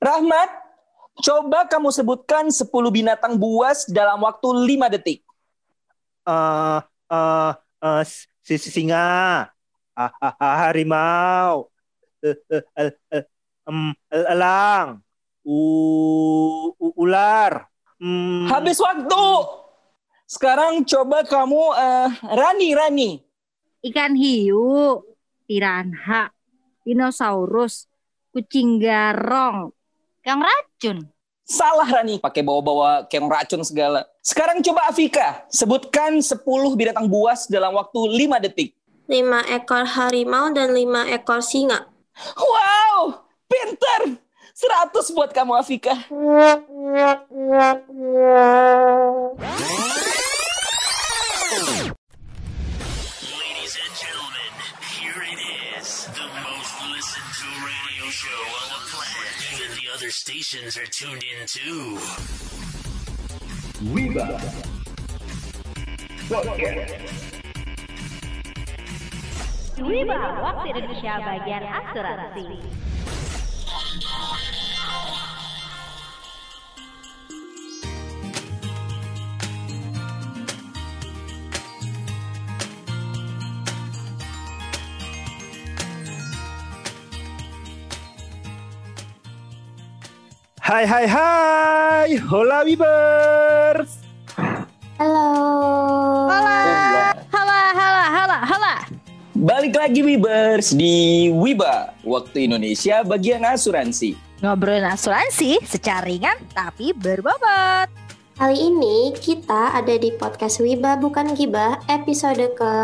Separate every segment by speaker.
Speaker 1: Rahmat, coba kamu sebutkan 10 binatang buas dalam waktu 5 detik.
Speaker 2: Eh, eh, eh, si si- singa, ah, ah, ah, harimau, em, elang, u, u- ular. Hmm,
Speaker 1: Habis waktu. Sekarang coba kamu eh, Rani, Rani.
Speaker 3: Ikan hiu, piranha, dinosaurus, kucing garong, kang racun.
Speaker 1: Salah Rani, pakai bawa-bawa kayak racun segala. Sekarang coba Afika, sebutkan 10 binatang buas dalam waktu 5 detik.
Speaker 4: 5 ekor harimau dan 5 ekor singa.
Speaker 1: Wow, pinter. 100 buat kamu Afika.
Speaker 5: stations are tuned in too.
Speaker 3: Wiba, waktu Indonesia bagian asuransi.
Speaker 2: Hai hai hai, hola Wibers.
Speaker 4: Halo.
Speaker 3: Halo, halo, halo, halo, halo.
Speaker 1: Balik lagi Wibers di Wiba, waktu Indonesia bagian asuransi.
Speaker 3: Ngobrolin asuransi secara ringan tapi berbobot.
Speaker 4: Kali ini kita ada di podcast Wiba Bukan Gibah episode ke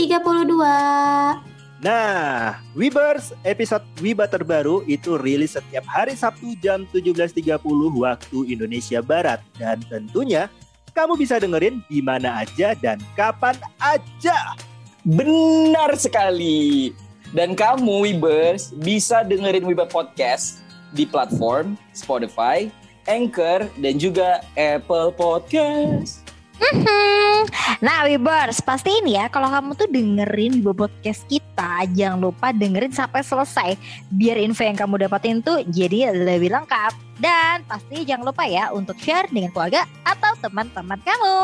Speaker 4: 32.
Speaker 2: Nah, Wibers, episode Wiba terbaru itu rilis setiap hari Sabtu jam 17.30 waktu Indonesia Barat. Dan tentunya kamu bisa dengerin di mana aja dan kapan aja.
Speaker 1: Benar sekali. Dan kamu Wibers bisa dengerin Wiba Podcast di platform Spotify, Anchor, dan juga Apple Podcast.
Speaker 3: Hmm. Nah, Wibers, pastiin ya kalau kamu tuh dengerin Wiba podcast kita, jangan lupa dengerin sampai selesai biar info yang kamu dapatin tuh jadi lebih lengkap. Dan pasti jangan lupa ya untuk share dengan keluarga atau teman-teman kamu.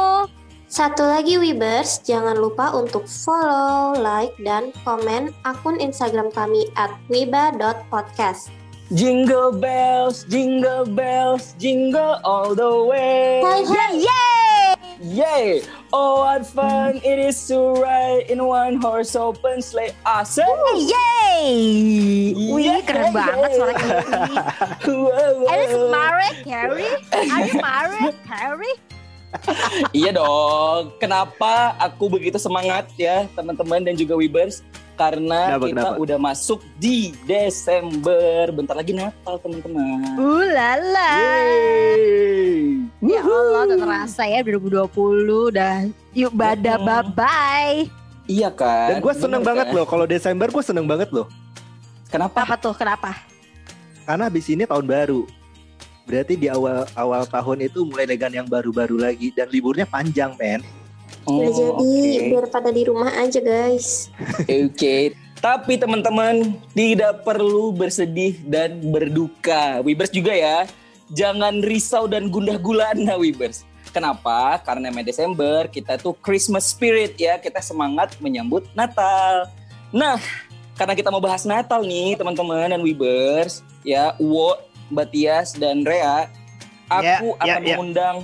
Speaker 4: Satu lagi Wibers, jangan lupa untuk follow, like, dan komen akun Instagram kami at wiba.podcast.
Speaker 1: Jingle bells, jingle bells, jingle all the way.
Speaker 4: Hai.
Speaker 3: Yeay!
Speaker 1: Yay! Oh, what fun it is to ride in one horse open sleigh. Awesome!
Speaker 3: Yeay! Wih,
Speaker 1: Yeah,
Speaker 3: keren banget suara.
Speaker 1: Wow,
Speaker 3: Are you married, Carrie? Are you married, Carrie?
Speaker 1: Iya dong. Kenapa aku begitu semangat ya, teman-teman dan juga Wibers? Karena
Speaker 2: Kenapa,
Speaker 1: kita
Speaker 2: kenapa?
Speaker 1: udah masuk di Desember. Bentar lagi Natal, teman-teman.
Speaker 3: Uh lala.
Speaker 2: Yeay.
Speaker 3: Ya Allah, udah terasa ya 2020 udah yuk bada bye bye.
Speaker 1: Iya kan?
Speaker 2: Dan gue seneng
Speaker 1: Bener
Speaker 2: banget
Speaker 1: kan?
Speaker 2: loh, kalau Desember gue seneng banget loh.
Speaker 1: Kenapa?
Speaker 3: Apa tuh? Kenapa?
Speaker 2: Karena habis ini tahun baru. Berarti di awal awal tahun itu mulai dengan yang baru-baru lagi dan liburnya panjang, men.
Speaker 1: Oh,
Speaker 4: Udah jadi
Speaker 1: oke.
Speaker 4: biar pada di rumah aja guys.
Speaker 1: Oke, tapi teman-teman tidak perlu bersedih dan berduka. Wibers juga ya, jangan risau dan gundah gulana Wibers. Kenapa? Karena Mei Desember kita tuh Christmas spirit ya, kita semangat menyambut Natal. Nah, karena kita mau bahas Natal nih teman-teman dan Wibers, ya Uwo, Mbak Tias dan Rea, aku
Speaker 2: Ya, ya,
Speaker 1: akan
Speaker 2: ya.
Speaker 1: mengundang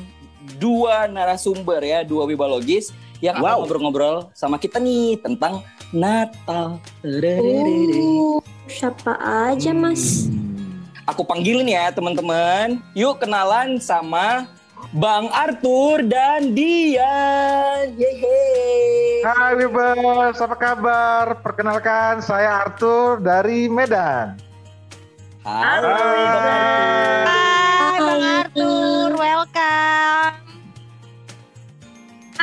Speaker 1: dua narasumber ya, dua wibalogis yang akan
Speaker 2: Wow.
Speaker 1: ngobrol-ngobrol sama kita nih tentang Natal.
Speaker 4: Oh, siapa aja mas?
Speaker 1: Aku panggilin ya teman-teman. Yuk kenalan sama Bang Arthur dan Dian. Yeay.
Speaker 6: Hai Wibers, apa kabar? Perkenalkan, saya Arthur dari Medan.
Speaker 1: Halo,
Speaker 6: Halo.
Speaker 1: Bang Arthur.
Speaker 3: Hai Bang Arthur, welcome.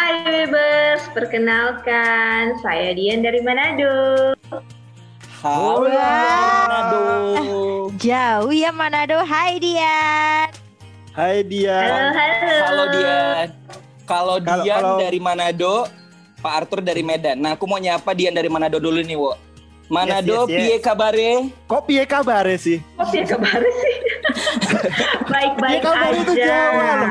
Speaker 7: Hai Webers, perkenalkan saya Dian dari Manado.
Speaker 1: Halo, Manado.
Speaker 3: Jauh ya Manado. Hai Dian.
Speaker 2: Hai dia.
Speaker 7: Halo, halo.
Speaker 1: Halo Dian. Kalau Dian
Speaker 2: kalau-
Speaker 1: dari Manado, Pak Arthur dari Medan. Nah, aku mau nyapa Dian dari Manado dulu nih, Wo. Manado,
Speaker 2: Yes, yes, yes.
Speaker 1: piye kabare?
Speaker 2: Kok piye kabar sih?
Speaker 7: Kok sih kabar sih? Baik-baik
Speaker 2: kabar itu
Speaker 7: aja.
Speaker 2: Jawa loh.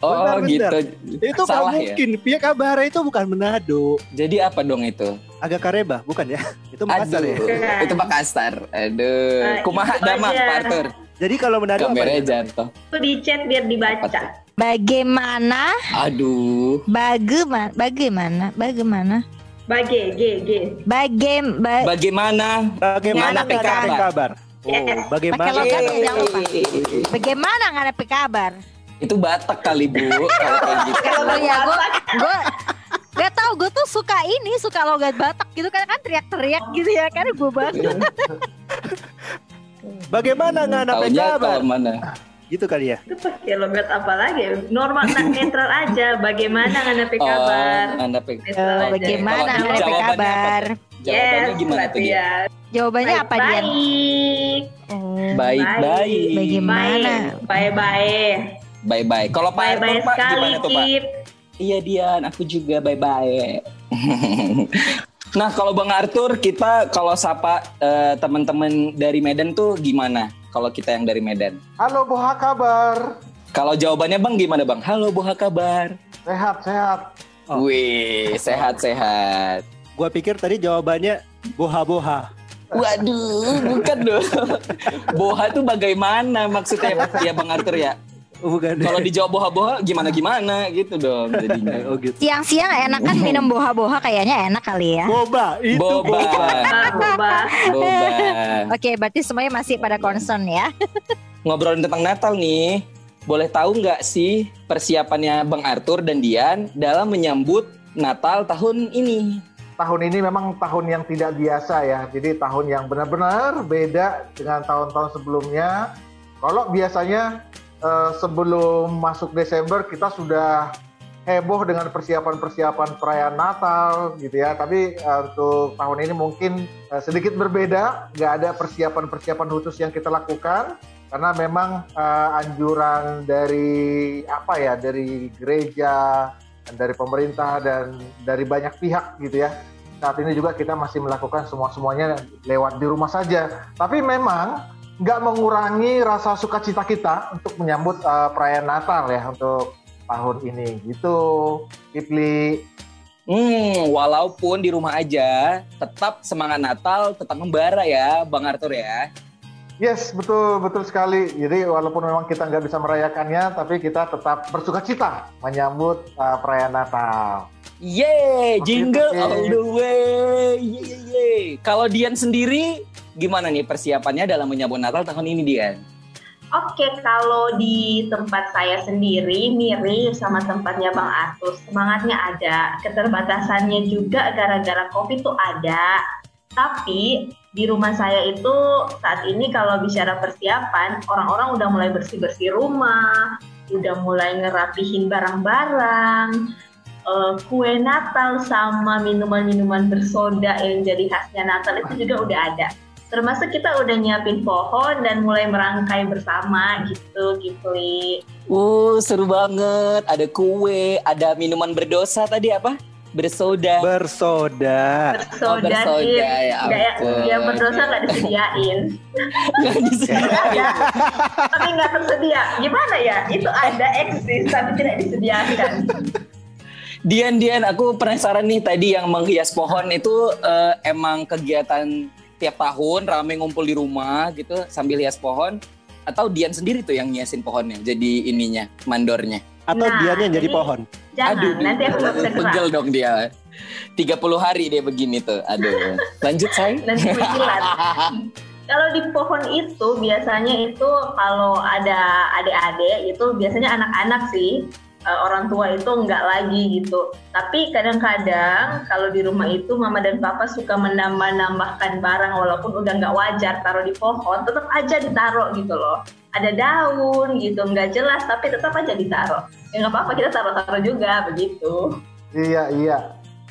Speaker 1: Oh gitu.
Speaker 2: Itu gak
Speaker 1: Salah ya?
Speaker 2: mungkin. Pia Kabara itu bukan Manado.
Speaker 1: Jadi apa dong itu?
Speaker 2: Agak Kareba, bukan ya? Itu Makassar ya.
Speaker 1: Aduh,
Speaker 7: Bukan.
Speaker 1: itu Makassar. Aduh,
Speaker 7: Nah,
Speaker 1: kumaha damang
Speaker 7: aja.
Speaker 1: Pak Arthur.
Speaker 2: Jadi kalau Manado apa?
Speaker 1: Kameranya
Speaker 2: ya?
Speaker 1: jatuh.
Speaker 7: Itu di chat biar dibaca.
Speaker 3: Bagaimana?
Speaker 1: Aduh.
Speaker 3: Bagaimana? Bagaimana? Bagaimana?
Speaker 7: Bage, G, G.
Speaker 3: Bagem ba
Speaker 1: Bagaimana?
Speaker 2: Bagaimana
Speaker 1: kabar?
Speaker 2: kabar? Oh, bagaimana?
Speaker 3: Pakai logat jangan lupa. Bagaimana nggak ada kabar?
Speaker 1: Itu Batak kali Bu kalau kayak gitu.
Speaker 3: Ya, gue gue gak tau gue tuh suka ini suka logat Batak gitu kan kan teriak-teriak gitu ya kan gue banget.
Speaker 2: Bagaimana nggak ada kabar?
Speaker 1: kalau mana?
Speaker 2: Gitu kali ya.
Speaker 7: Itu pakai logat apa lagi? Normal nah, netral aja. Bagaimana nggak ada kabar?
Speaker 1: Oh, Anda pe-
Speaker 7: Netral.
Speaker 3: Eh, Bagaimana
Speaker 1: apa
Speaker 3: kabar?
Speaker 1: Jawabannya
Speaker 7: Yes,
Speaker 1: gimana tuh dia?
Speaker 7: ya.
Speaker 3: Jawabannya apa dia?
Speaker 7: Baik.
Speaker 3: Oh,
Speaker 1: Baik, baik.
Speaker 3: Bagaimana?
Speaker 7: Baik, baik.
Speaker 1: Bye bye. Kalau Pak
Speaker 7: Bye bye
Speaker 1: Pak
Speaker 7: sekali,
Speaker 1: gimana tuh Pak?
Speaker 7: Kip.
Speaker 1: Iya Dian, aku juga bye bye. nah kalau Bang Arthur kita kalau sapa eh, teman-teman dari Medan tuh gimana? Kalau kita yang dari Medan.
Speaker 6: Halo Boha kabar.
Speaker 1: Kalau jawabannya Bang gimana Bang? Halo Boha kabar.
Speaker 6: Sehat, sehat.
Speaker 2: Oh.
Speaker 1: Wih sehat-sehat.
Speaker 2: Gua pikir tadi jawabannya boha-boha.
Speaker 1: Waduh, bukan dong. Boha tuh bagaimana maksudnya ya Bang Arthur ya?
Speaker 2: Oh, bukan.
Speaker 1: Kalau dijawab boha-boha gimana gimana gitu dong jadinya.
Speaker 2: oh gitu.
Speaker 3: Siang-siang enak kan minum boha-boha kayaknya enak kali ya.
Speaker 2: Boba, itu
Speaker 1: Boba.
Speaker 7: Boba, boba.
Speaker 1: Boba.
Speaker 3: Oke, berarti semuanya masih pada concern ya.
Speaker 1: Ngobrolin tentang Natal nih. Boleh tahu nggak sih persiapannya Bang Arthur dan Dian dalam menyambut Natal tahun ini?
Speaker 6: Tahun ini memang tahun yang tidak biasa ya. Jadi tahun yang benar-benar beda dengan tahun-tahun sebelumnya. Kalau biasanya eh, sebelum masuk Desember kita sudah heboh dengan persiapan-persiapan perayaan Natal gitu ya. Tapi eh, untuk tahun ini mungkin eh, sedikit berbeda. Nggak ada persiapan-persiapan khusus yang kita lakukan karena memang eh, anjuran dari apa ya dari gereja dari pemerintah dan dari banyak pihak gitu ya. Saat ini juga kita masih melakukan semua semuanya lewat di rumah saja. Tapi memang nggak mengurangi rasa sukacita kita untuk menyambut eh, perayaan Natal ya untuk tahun ini gitu. Kipli.
Speaker 1: Hmm, walaupun di rumah aja, tetap semangat Natal, tetap membara ya, Bang Arthur ya.
Speaker 6: Yes, betul betul sekali. Jadi walaupun memang kita nggak bisa merayakannya, tapi kita tetap bersukacita menyambut eh, perayaan Natal.
Speaker 1: Yeay, jingle
Speaker 6: oke.
Speaker 1: all the way. Yeay, yeay, yeay. Kalau Dian sendiri, gimana nih persiapannya dalam menyambut Natal tahun ini Dian?
Speaker 7: Oke, kalau di tempat saya sendiri mirip sama tempatnya Bang Artus. Semangatnya ada, keterbatasannya juga gara-gara Covid tuh ada. Tapi di rumah saya itu saat ini kalau bicara persiapan, orang-orang udah mulai bersih-bersih rumah, udah mulai ngerapihin barang-barang, eh, kue Natal sama minuman-minuman bersoda yang jadi khasnya Natal itu juga udah ada termasuk kita udah nyiapin pohon dan mulai merangkai bersama gitu Kipli
Speaker 1: Uh, seru banget. Ada kue, ada minuman berdosa tadi apa? Bersoda.
Speaker 2: bersoda.
Speaker 1: Oh,
Speaker 7: bersoda
Speaker 1: bersoda,
Speaker 7: Kip.
Speaker 1: ya
Speaker 7: ya,
Speaker 1: ampun.
Speaker 7: yang berdosa nggak disediain
Speaker 1: Nggak disediain.
Speaker 7: tapi nggak tersedia gimana ya itu ada eksis tapi tidak disediakan
Speaker 1: Dian, Dian, aku penasaran nih tadi yang menghias pohon itu eh, emang kegiatan tiap tahun rame ngumpul di rumah gitu sambil hias pohon atau Dian sendiri tuh yang nyiasin pohonnya jadi ininya mandornya.
Speaker 2: Atau
Speaker 7: Nah,
Speaker 2: dia yang jadi pohon.
Speaker 7: jangan nanti aku
Speaker 1: pegel dong dia. 30 hari dia begini tuh. Aduh. Lanjut, say.
Speaker 7: nanti menjilat kalau di pohon itu biasanya itu kalau ada adik-adik itu biasanya anak-anak sih Eh, orang tua itu nggak lagi gitu. Tapi kadang-kadang kalau di rumah itu mama dan papa suka menambah-nambahkan barang walaupun udah nggak wajar taruh di pohon tetap aja ditaruh gitu loh. Ada daun gitu nggak jelas tapi tetap aja ditaruh. Ya nggak apa-apa kita taruh-taruh juga begitu.
Speaker 6: Iya iya,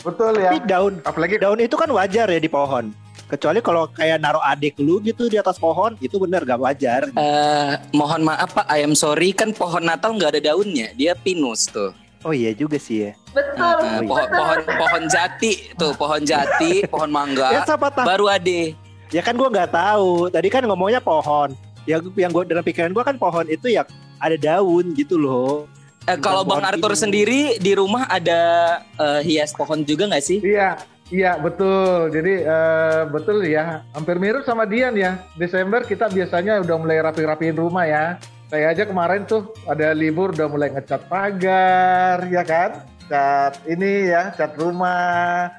Speaker 6: betul ya.
Speaker 2: Tapi daun
Speaker 6: Apalagi
Speaker 2: daun itu kan wajar ya di pohon. Kecuali kalau kayak naruh adik lu gitu di atas pohon, itu bener gak wajar.
Speaker 1: Eh, mohon maaf Pak, I am sorry kan pohon Natal nggak ada daunnya, dia pinus tuh.
Speaker 2: Oh iya juga sih ya.
Speaker 7: betul
Speaker 1: Eh, pohon,
Speaker 7: betul
Speaker 1: pohon pohon jati tuh, pohon jati, pohon
Speaker 2: Ya
Speaker 1: mangga,
Speaker 2: siapa tahu.
Speaker 1: baru ade.
Speaker 2: Ya kan gua nggak tahu. Tadi kan ngomongnya pohon. yang yang gue dalam pikiran gue kan pohon itu ya ada daun gitu loh.
Speaker 1: Eh, kalau Bang
Speaker 2: pohon
Speaker 1: Arthur
Speaker 2: ini.
Speaker 1: sendiri di rumah ada eh, hias pohon juga nggak sih?
Speaker 6: Iya, iya betul. Jadi eh, betul ya, hampir mirip sama Dian ya. Desember kita biasanya udah mulai rapi-rapiin rumah ya. Saya aja kemarin tuh ada libur udah mulai ngecat pagar, ya kan? Cat ini ya, cat rumah.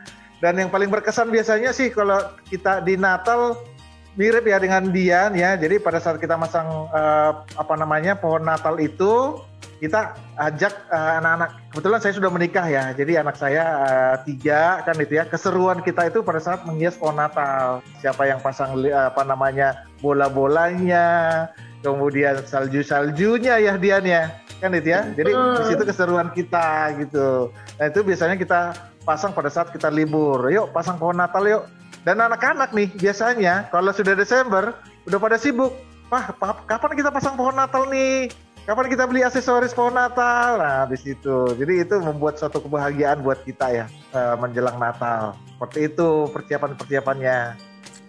Speaker 6: Dan yang paling berkesan biasanya sih kalau kita di Natal mirip ya dengan Dian ya. Jadi pada saat kita masang eh, apa namanya pohon Natal itu kita ajak eh, anak-anak. Kebetulan saya sudah menikah ya. Jadi anak saya eh, tiga kan itu ya. Keseruan kita itu pada saat menghias pohon Natal. Siapa yang pasang li- apa namanya bola-bolanya kemudian salju-saljunya ya Dian ya. Kan itu ya. Jadi di situ keseruan kita gitu. Nah itu biasanya kita pasang pada saat kita libur. Yuk pasang pohon Natal yuk. Dan anak-anak nih biasanya kalau sudah Desember udah pada sibuk. Wah, pa- kapan kita pasang pohon Natal nih? Kapan kita beli aksesoris pohon Natal? Nah, di situ. Jadi itu membuat suatu kebahagiaan buat kita ya eh, menjelang Natal. Seperti itu persiapan-persiapannya.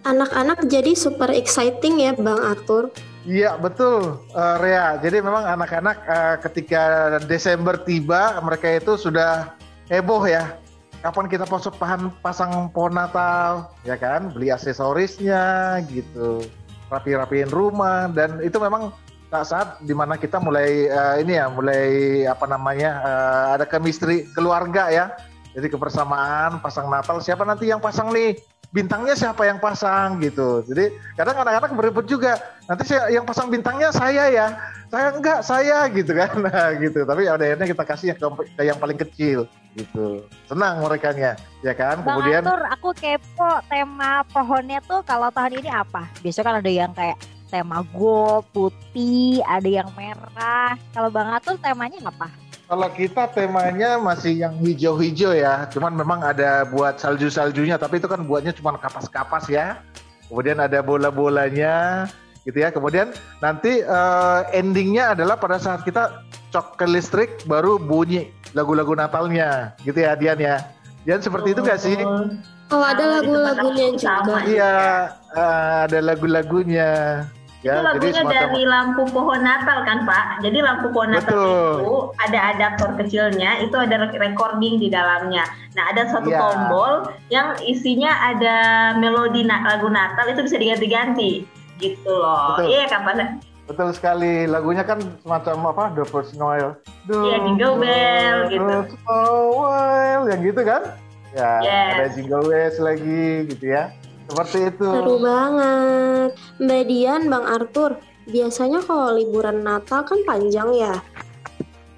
Speaker 4: Anak-anak jadi super exciting ya Bang Arthur.
Speaker 6: Iya betul, eh, Rea. Jadi memang anak-anak eh, ketika Desember tiba, mereka itu sudah heboh ya. Kapan kita pasang, pahan- pasang pohon Natal, ya kan? Beli aksesorisnya gitu, rapi-rapiin rumah, dan itu memang saat-saat di mana kita mulai eh, ini ya, mulai apa namanya eh, ada chemistry keluarga ya. Jadi kebersamaan pasang Natal, siapa nanti yang pasang nih? Bintangnya siapa yang pasang gitu. Jadi kadang anak-anak berebut juga nanti saya yang pasang bintangnya saya ya saya enggak saya gitu kan nah, gitu tapi akhirnya kita kasih yang ke, ke yang paling kecil gitu senang mereka nya ya kan
Speaker 3: Bang
Speaker 6: kemudian
Speaker 3: Arthur, aku kepo tema pohonnya tuh kalau tahun ini apa? Biasanya kan ada yang kayak tema gold, putih, ada yang merah. Kalau Bang Arthur temanya apa?
Speaker 6: kalau kita temanya masih yang hijau-hijau ya. Cuman memang ada buat salju-saljunya. Tapi itu kan buatnya cuma kapas-kapas ya. Kemudian ada bola-bolanya gitu ya. Kemudian nanti eh, endingnya adalah pada saat kita cok ke listrik baru bunyi lagu-lagu Natalnya. Gitu ya Dian ya. Dian seperti itu nggak sih
Speaker 4: Oh ada
Speaker 7: tempat
Speaker 4: lagu-lagunya juga.
Speaker 7: sama.
Speaker 6: Iya, eh, ada lagu-lagunya.
Speaker 7: itu
Speaker 6: Ya,
Speaker 7: lagunya
Speaker 6: semacam-
Speaker 7: dari lampu pohon Natal kan Pak. Jadi lampu pohon Natal
Speaker 6: Betul.
Speaker 7: itu ada adaptor kecilnya, itu ada rec- recording di dalamnya. Nah ada satu
Speaker 6: Iya.
Speaker 7: tombol yang isinya ada melodi na- lagu Natal itu bisa diganti-ganti gitu loh.
Speaker 6: Betul.
Speaker 7: Iya kapan?
Speaker 6: Betul sekali. Lagunya kan semacam apa? The First Noel.
Speaker 7: Iya, Jingle Bell, gitu.
Speaker 6: First Noel, yang gitu kan? Ya,
Speaker 7: Yes.
Speaker 6: ada Jingle Bells lagi gitu ya. Seperti itu.
Speaker 4: Seru banget. Mbak Dian, Bang Arthur, biasanya kalau liburan Natal kan panjang ya.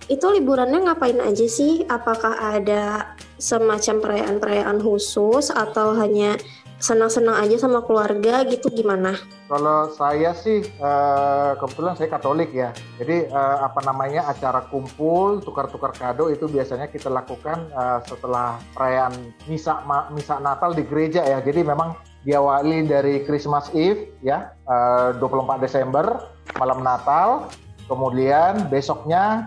Speaker 4: Itu liburannya ngapain aja sih? Apakah ada semacam perayaan-perayaan khusus atau hanya senang-senang aja sama keluarga gitu gimana?
Speaker 6: Kalau saya sih eh, kebetulan saya Katolik ya. Jadi eh, apa namanya acara kumpul tukar-tukar kado itu biasanya kita lakukan eh, setelah perayaan misa misa Natal di gereja ya. Jadi memang diawali dari Christmas Eve ya eh, 24 Desember malam Natal. Kemudian besoknya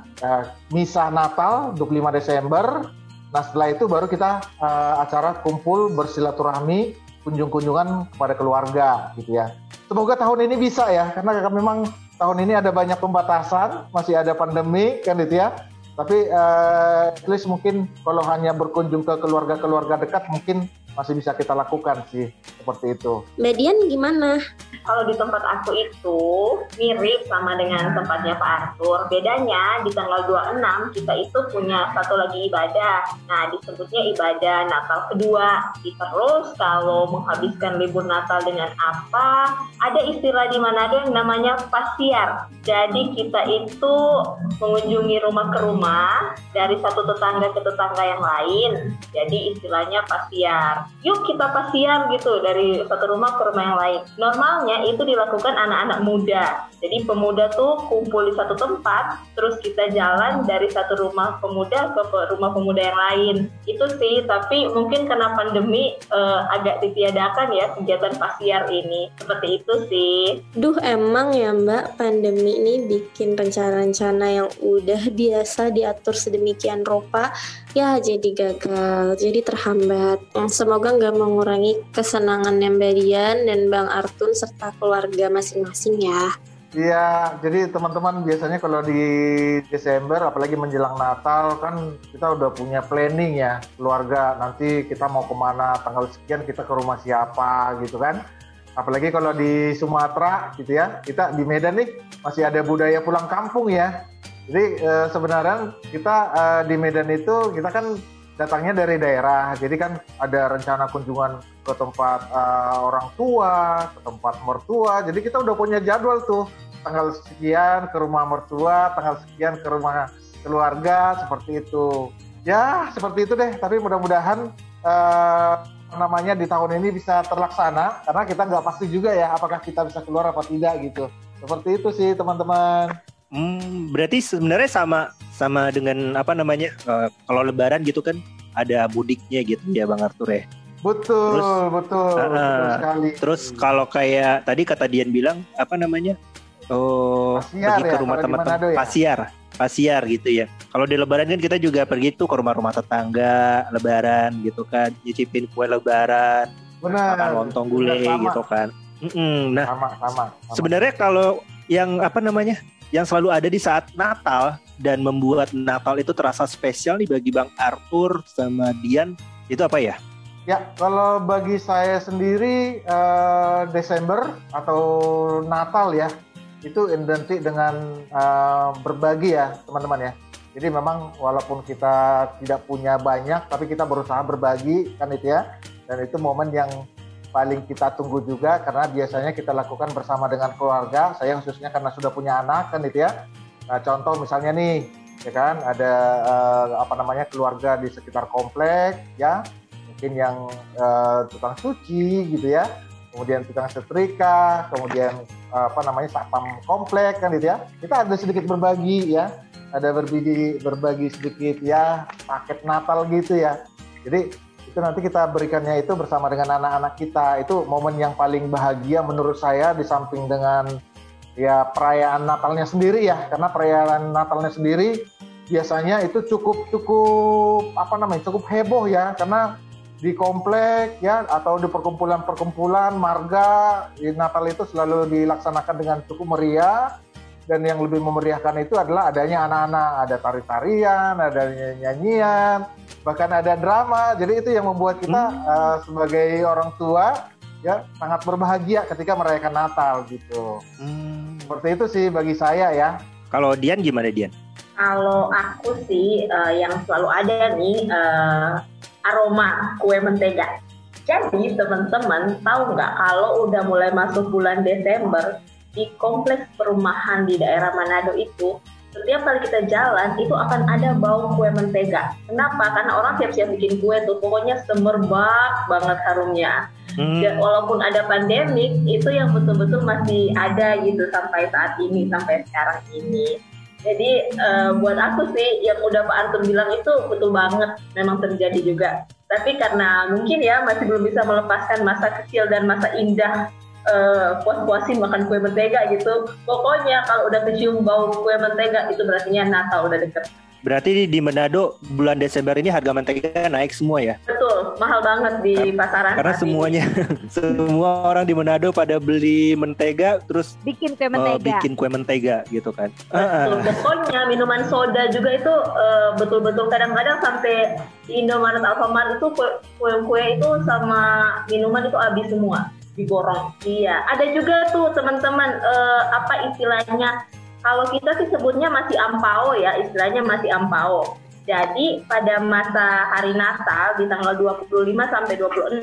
Speaker 6: misa Natal 25 Desember. Nah setelah itu baru kita eh, acara kumpul bersilaturahmi kunjung-kunjungan kepada keluarga gitu ya. Semoga tahun ini bisa ya, karena memang tahun ini ada banyak pembatasan, masih ada pandemi kan gitu ya. Tapi eh, at least mungkin kalau hanya berkunjung ke keluarga-keluarga dekat mungkin masih bisa kita lakukan sih seperti itu.
Speaker 4: Mbak Dian gimana?
Speaker 7: Kalau di tempat aku itu mirip sama dengan tempatnya Pak Arthur. Bedanya di tanggal 26 kita itu punya satu lagi ibadah. Nah, disebutnya ibadah Natal kedua. Terus kalau menghabiskan libur Natal dengan apa? Ada istilah di Manado yang namanya pasiar. Jadi kita itu mengunjungi rumah ke rumah dari satu tetangga ke tetangga yang lain. Jadi istilahnya pasiar. Yuk kita pasiar gitu dari satu rumah ke rumah yang lain. Normalnya itu dilakukan anak-anak muda. Jadi pemuda tuh kumpul di satu tempat, terus kita jalan dari satu rumah pemuda ke rumah pemuda yang lain. Itu sih, tapi mungkin karena pandemi eh, agak ditiadakan ya kegiatan pasiar ini. Seperti itu sih.
Speaker 4: Duh emang ya Mbak, pandemi ini bikin rencana-rencana yang udah biasa diatur sedemikian rupa ya jadi gagal, jadi terhambat. Yang Semoga nggak mengurangi kesenangan Mbak Dian dan Bang Artun serta keluarga masing-masing ya.
Speaker 6: Iya, jadi teman-teman biasanya kalau di Desember, apalagi menjelang Natal, kan kita udah punya planning ya, keluarga. Nanti kita mau ke mana, tanggal sekian kita ke rumah siapa gitu kan. Apalagi kalau di Sumatera gitu ya, kita di Medan nih masih ada budaya pulang kampung ya. Jadi eh, sebenarnya kita eh, di Medan itu kita kan datangnya dari daerah, jadi kan ada rencana kunjungan ke tempat eh, orang tua, ke tempat mertua. Jadi kita udah punya jadwal tuh tanggal sekian ke rumah mertua, tanggal sekian ke rumah keluarga seperti itu. Ya seperti itu deh. Tapi mudah-mudahan eh, namanya di tahun ini bisa terlaksana karena kita nggak pasti juga ya apakah kita bisa keluar apa tidak gitu. Seperti itu sih teman-teman.
Speaker 2: Hmm, berarti sebenarnya sama sama dengan apa namanya eh, kalau Lebaran gitu kan ada mudiknya gitu ya Bang Arthur ya.
Speaker 6: Betul,
Speaker 2: Terus,
Speaker 6: betul,
Speaker 2: ah,
Speaker 6: betul sekali.
Speaker 2: Terus kalau kayak tadi kata Dian bilang apa namanya? Oh,
Speaker 6: Pasiar
Speaker 2: pergi ke
Speaker 6: ya,
Speaker 2: rumah
Speaker 6: kalau di
Speaker 2: teman-teman
Speaker 6: ya?
Speaker 2: pasiar, pasiar gitu ya. Kalau di Lebaran kan kita juga pergi tuh ke rumah-rumah tetangga, Lebaran gitu kan, nyicipin kue Lebaran,
Speaker 6: benar.
Speaker 2: makan lontong gulai gitu kan. Mm-mm. Nah,
Speaker 6: Sama, sama. sama.
Speaker 2: sebenarnya kalau yang apa namanya, yang selalu ada di saat Natal dan membuat Natal itu terasa spesial nih bagi Bang Arthur sama Dian itu apa ya?
Speaker 6: Ya, kalau bagi saya sendiri eh, Desember atau Natal ya itu identik dengan eh, berbagi ya teman-teman ya. Jadi memang walaupun kita tidak punya banyak, tapi kita berusaha berbagi kan itu ya. Dan itu momen yang paling kita tunggu juga karena biasanya kita lakukan bersama dengan keluarga. Saya khususnya karena sudah punya anak kan itu ya. Nah, contoh misalnya nih, ya kan ada eh, apa namanya keluarga di sekitar komplek ya mungkin yang eh, tukang cuci gitu ya, kemudian tukang setrika, kemudian eh, apa namanya satpam komplek kan gitu ya. Kita ada sedikit berbagi ya, ada berbagi berbagi sedikit ya paket Natal gitu ya. Jadi itu nanti kita berikannya itu bersama dengan anak-anak kita. Itu momen yang paling bahagia menurut saya di samping dengan ya perayaan Natalnya sendiri ya, karena perayaan Natalnya sendiri biasanya itu cukup cukup apa namanya cukup heboh ya. Karena di komplek ya atau di perkumpulan-perkumpulan marga di Natal itu selalu dilaksanakan dengan cukup meriah dan yang lebih memeriahkan itu adalah adanya anak-anak ada tari-tarian ada nyanyian bahkan ada drama jadi itu yang membuat kita eh, sebagai orang tua ya sangat berbahagia ketika merayakan Natal gitu
Speaker 2: Hmm.
Speaker 6: seperti itu sih bagi saya ya
Speaker 2: Kalau Dian gimana Dian?
Speaker 7: Kalau aku sih eh, yang selalu ada nih eh, aroma kue mentega. Jadi teman-teman tahu nggak kalau udah mulai masuk bulan Desember di kompleks perumahan di daerah Manado itu setiap kali kita jalan itu akan ada bau kue mentega. Kenapa? Karena orang siap-siap bikin kue tuh pokoknya semerbak banget harumnya.
Speaker 2: Hmm.
Speaker 7: Dan walaupun ada pandemik itu yang betul-betul masih ada gitu sampai saat ini sampai sekarang ini. Jadi eh, buat aku sih yang udah Pak Arthur bilang itu betul banget memang terjadi juga. Tapi karena mungkin ya masih belum bisa melepaskan masa kecil dan masa indah eh, puas-puasin makan kue mentega gitu. Pokoknya kalau udah kecium bau kue mentega itu berarti Natal udah deket.
Speaker 2: Berarti di- di Manado bulan Desember ini harga mentega naik semua ya?
Speaker 7: Betul, mahal banget di pasaran.
Speaker 2: Karena semuanya semua orang di Manado pada beli mentega terus
Speaker 3: Bikin kue
Speaker 2: eh,
Speaker 3: mentega.
Speaker 2: bikin kue mentega gitu kan.
Speaker 7: Betul.
Speaker 2: Ah,
Speaker 7: Pokoknya minuman soda juga itu eh, betul-betul kadang-kadang sampai di Indomaret Alfamart itu kue- kue-kue itu sama minuman itu habis semua diborong. Iya, ada juga tuh teman-teman eh, apa istilahnya kalau kita sih sebutnya masih ampao ya, istilahnya masih ampao. Jadi pada masa hari Natal di tanggal 25 sampai 26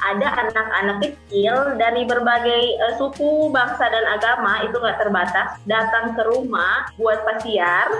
Speaker 7: ada anak-anak kecil dari berbagai eh, suku, bangsa dan agama itu nggak terbatas datang ke rumah buat pasiar.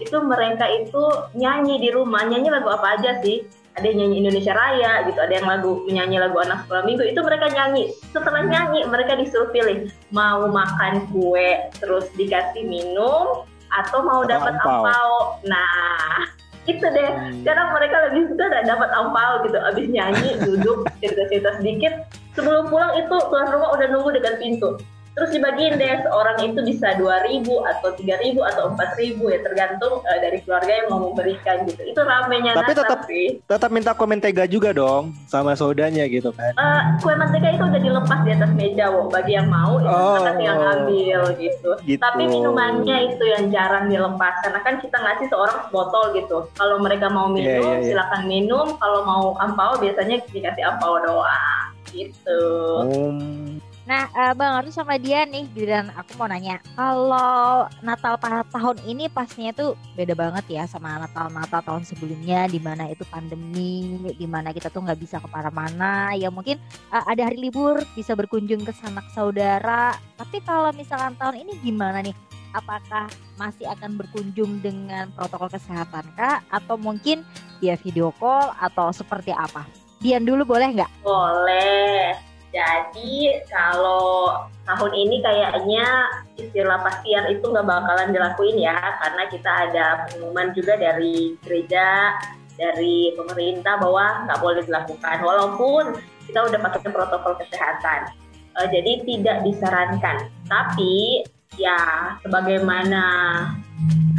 Speaker 7: Itu mereka itu nyanyi di rumah, nyanyi lagu apa aja sih? Ada yang nyanyi Indonesia Raya gitu, ada yang lagu menyanyi lagu anak sekolah minggu itu mereka nyanyi. Setelah nyanyi mereka disuruh pilih mau makan kue terus dikasih minum atau mau dapat ampau. Nah, itu deh
Speaker 2: Hmm.
Speaker 7: sekarang mereka lebih suka dapat ampau gitu abis nyanyi duduk cerita-cerita sedikit sebelum pulang itu tuan rumah udah nunggu dekat pintu terus dibagiin deh seorang itu bisa 2000 atau 3000 atau 4000 ya tergantung uh, dari keluarga yang mau memberikan gitu itu ramenya
Speaker 2: Tapi
Speaker 7: Natal
Speaker 2: tetap
Speaker 7: sih
Speaker 2: tetap minta kue mentega juga dong sama sodanya gitu kan.
Speaker 7: Eh, kue mentega itu udah dilepas di atas meja wo bagi yang mau itu
Speaker 2: Oh.
Speaker 7: kita tinggal ngambil gitu.
Speaker 2: Gitu.
Speaker 7: tapi minumannya itu yang jarang dilepas karena kan kita ngasih seorang botol gitu kalau mereka mau minum
Speaker 2: Iya, iya, iya.
Speaker 7: silakan minum kalau mau ampau biasanya dikasih ampau doang gitu
Speaker 2: Um,
Speaker 3: Nah, eh, Bang Artu sama dia nih, giliran aku mau nanya. Kalau Natal tahun ini pastinya tuh beda banget ya sama Natal-Natal tahun sebelumnya, di mana itu pandemi, di mana kita tuh nggak bisa ke mana-mana. Ya mungkin eh, ada hari libur, bisa berkunjung ke sanak saudara. Tapi kalau misalkan tahun ini gimana nih? Apakah masih akan berkunjung dengan protokol kesehatan kah? Atau mungkin via video call atau seperti apa? Dian dulu boleh nggak?
Speaker 7: boleh jadi kalau tahun ini kayaknya istilah pastian itu nggak bakalan dilakuin ya karena kita ada pengumuman juga dari gereja dari pemerintah bahwa nggak boleh dilakukan. Walaupun kita udah pakai protokol kesehatan. Eh, jadi tidak disarankan. Tapi ya sebagaimana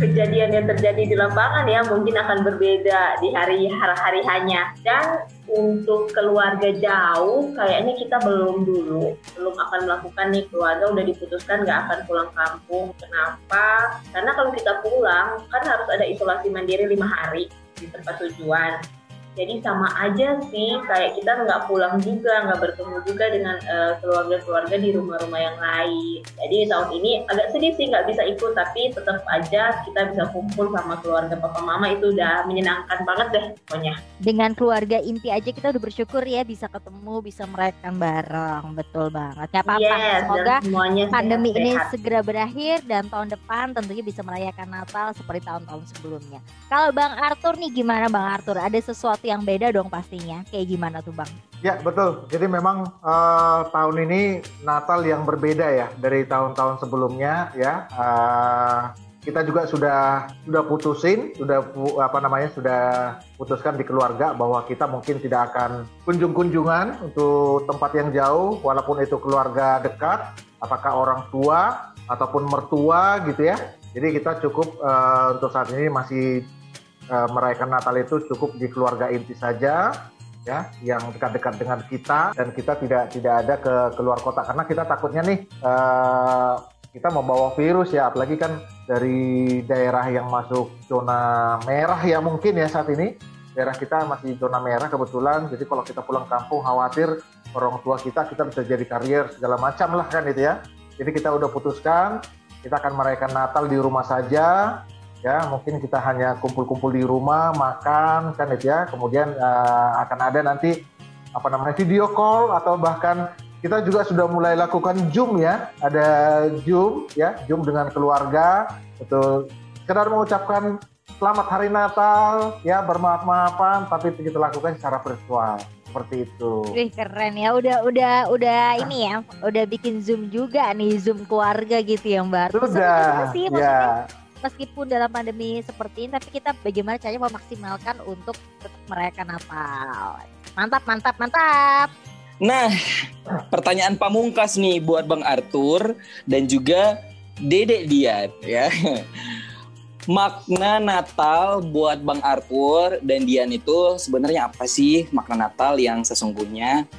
Speaker 7: kejadian yang terjadi di lapangan ya mungkin akan berbeda di hari hari hanya dan untuk keluarga jauh kayaknya kita belum dulu. Belum akan melakukan nih keluarga udah diputuskan nggak akan pulang kampung. Kenapa? Karena kalau kita pulang kan harus ada isolasi mandiri lima hari di tempat tujuan jadi sama aja sih kayak kita nggak pulang juga nggak bertemu juga dengan eh, keluarga-keluarga di rumah-rumah yang lain. Jadi tahun ini agak sedih sih nggak bisa ikut tapi tetap aja kita bisa kumpul sama keluarga papa mama itu udah menyenangkan banget deh pokoknya.
Speaker 3: Dengan keluarga inti aja kita udah bersyukur ya bisa ketemu bisa merayakan bareng. Betul banget. Nggak apa-apa.
Speaker 7: Yes,
Speaker 3: semoga pandemi ini
Speaker 7: sehat-sehat.
Speaker 3: segera berakhir dan tahun depan tentunya bisa merayakan Natal seperti tahun-tahun sebelumnya. Kalau Bang Arthur nih gimana Bang Arthur? Ada sesuatu yang beda dong pastinya kayak gimana tuh Bang
Speaker 6: Ya betul. Jadi memang eh, tahun ini Natal yang berbeda ya dari tahun-tahun sebelumnya ya. Eh, kita juga sudah sudah putusin, sudah apa namanya sudah putuskan di keluarga bahwa kita mungkin tidak akan kunjung-kunjungan untuk tempat yang jauh, walaupun itu keluarga dekat, apakah orang tua ataupun mertua gitu ya. Jadi kita cukup eh, untuk saat ini masih eh, merayakan Natal itu cukup di keluarga inti saja ya yang dekat-dekat dengan kita dan kita tidak tidak ada ke keluar kota. Karena kita takutnya nih eh, kita membawa virus ya apalagi kan dari daerah yang masuk zona merah ya mungkin ya saat ini. Daerah kita masih zona merah kebetulan jadi kalau kita pulang kampung khawatir orang tua kita kita bisa jadi karier segala macam lah kan itu ya. Jadi kita udah putuskan kita akan merayakan Natal di rumah saja ya mungkin kita hanya kumpul-kumpul di rumah makan kan itu ya. Kemudian eh, akan ada nanti apa namanya video call atau bahkan kita juga sudah mulai lakukan zoom ya. Ada zoom ya zoom dengan keluarga. Betul. Sekedar mengucapkan selamat hari Natal ya bermaaf-maafan tapi kita lakukan secara virtual. Seperti itu.
Speaker 3: Wih keren ya. Udah udah udah ini ya udah bikin zoom juga nih zoom keluarga gitu ya Mbak.
Speaker 6: Sudah.
Speaker 3: sih maksudnya.
Speaker 6: Ya
Speaker 3: meskipun dalam pandemi seperti ini tapi kita bagaimana caranya memaksimalkan untuk tetap merayakan Natal mantap mantap mantap
Speaker 1: Nah, pertanyaan pamungkas nih buat Bang Arthur dan juga Dedek Dian ya. Makna Natal buat Bang Arthur dan Dian itu sebenarnya apa sih makna Natal yang sesungguhnya?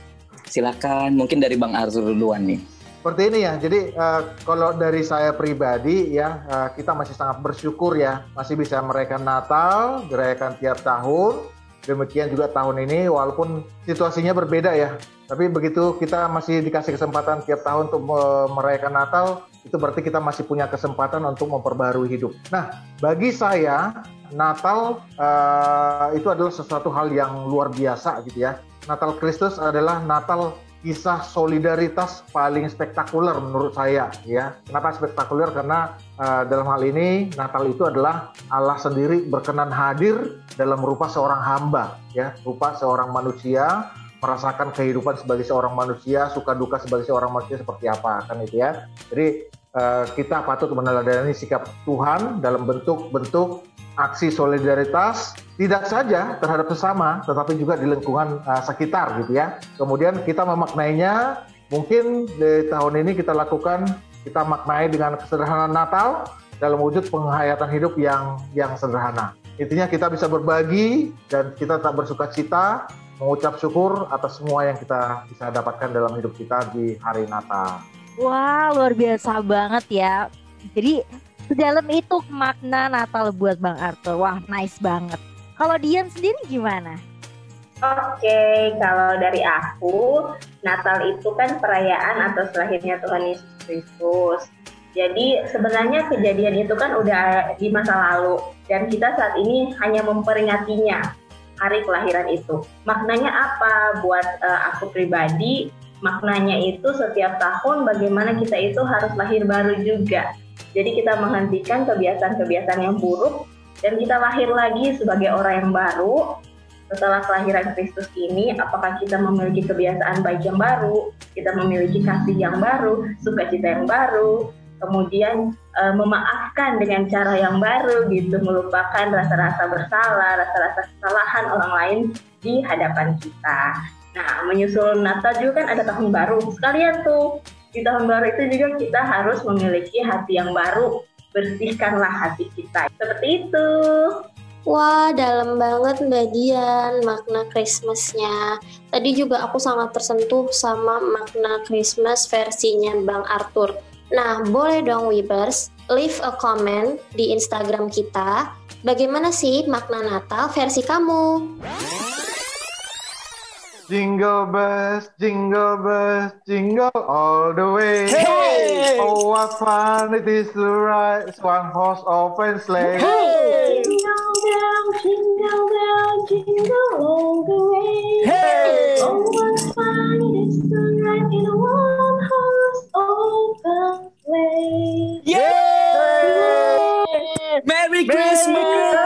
Speaker 1: Silakan mungkin dari Bang Arthur duluan nih.
Speaker 6: Seperti ini ya. Jadi eh, kalau dari saya pribadi ya eh, kita masih sangat bersyukur ya masih bisa merayakan Natal, dirayakan tiap tahun. Demikian juga tahun ini walaupun situasinya berbeda ya. Tapi begitu kita masih dikasih kesempatan tiap tahun untuk me- merayakan Natal, itu berarti kita masih punya kesempatan untuk memperbarui hidup. Nah, bagi saya Natal eh, itu adalah sesuatu hal yang luar biasa gitu ya. Natal Kristus adalah Natal kisah solidaritas paling spektakuler menurut saya ya. Kenapa spektakuler? Karena uh, dalam hal ini Natal itu adalah Allah sendiri berkenan hadir dalam rupa seorang hamba ya, rupa seorang manusia merasakan kehidupan sebagai seorang manusia, suka duka sebagai seorang manusia seperti apa kan itu ya. Jadi uh, kita patut meneladani sikap Tuhan dalam bentuk-bentuk aksi solidaritas tidak saja terhadap sesama tetapi juga di lingkungan uh, sekitar gitu ya. Kemudian kita memaknainya mungkin di tahun ini kita lakukan kita maknai dengan kesederhanaan Natal dalam wujud penghayatan hidup yang yang sederhana. Intinya kita bisa berbagi dan kita tak bersuka cita, mengucap syukur atas semua yang kita bisa dapatkan dalam hidup kita di hari Natal.
Speaker 3: Wah, luar biasa banget ya. Jadi sedalam itu makna Natal buat Bang Arthur. Wah, nice banget. Kalau Dian sendiri gimana?
Speaker 7: Oke, kalau dari aku, Natal itu kan perayaan atas lahirnya Tuhan Yesus Kristus. Jadi sebenarnya kejadian itu kan udah di masa lalu dan kita saat ini hanya memperingatinya hari kelahiran itu. Maknanya apa buat uh, aku pribadi? Maknanya itu setiap tahun bagaimana kita itu harus lahir baru juga. Jadi kita menghentikan kebiasaan-kebiasaan yang buruk dan kita lahir lagi sebagai orang yang baru setelah kelahiran Kristus ini, apakah kita memiliki kebiasaan baik yang baru, kita memiliki kasih yang baru, sukacita yang baru, kemudian e, memaafkan dengan cara yang baru gitu, melupakan rasa-rasa bersalah, rasa-rasa kesalahan orang lain di hadapan kita. Nah, menyusul Natal juga kan ada tahun baru. Sekalian tuh di tahun baru itu juga kita harus memiliki hati yang baru. Bersihkanlah hati kita. Seperti itu.
Speaker 4: Wah, dalam banget Mbak Dian makna Christmasnya. Tadi juga aku sangat tersentuh sama makna Christmas versinya Bang Arthur. Nah, boleh dong Webers, leave a comment di Instagram kita. Bagaimana sih makna Natal versi kamu?
Speaker 6: Jingle bells, jingle bells, jingle all the way.
Speaker 1: Hey!
Speaker 6: Oh, what fun it is to ride one horse open sleigh. Hey!
Speaker 7: Jingle bell, jingle bell, jingle all the way.
Speaker 1: Hey!
Speaker 7: Oh, what fun it is to ride in a one-horse open sleigh.
Speaker 1: Yeay! Merry Christmas!
Speaker 6: Merry Christmas,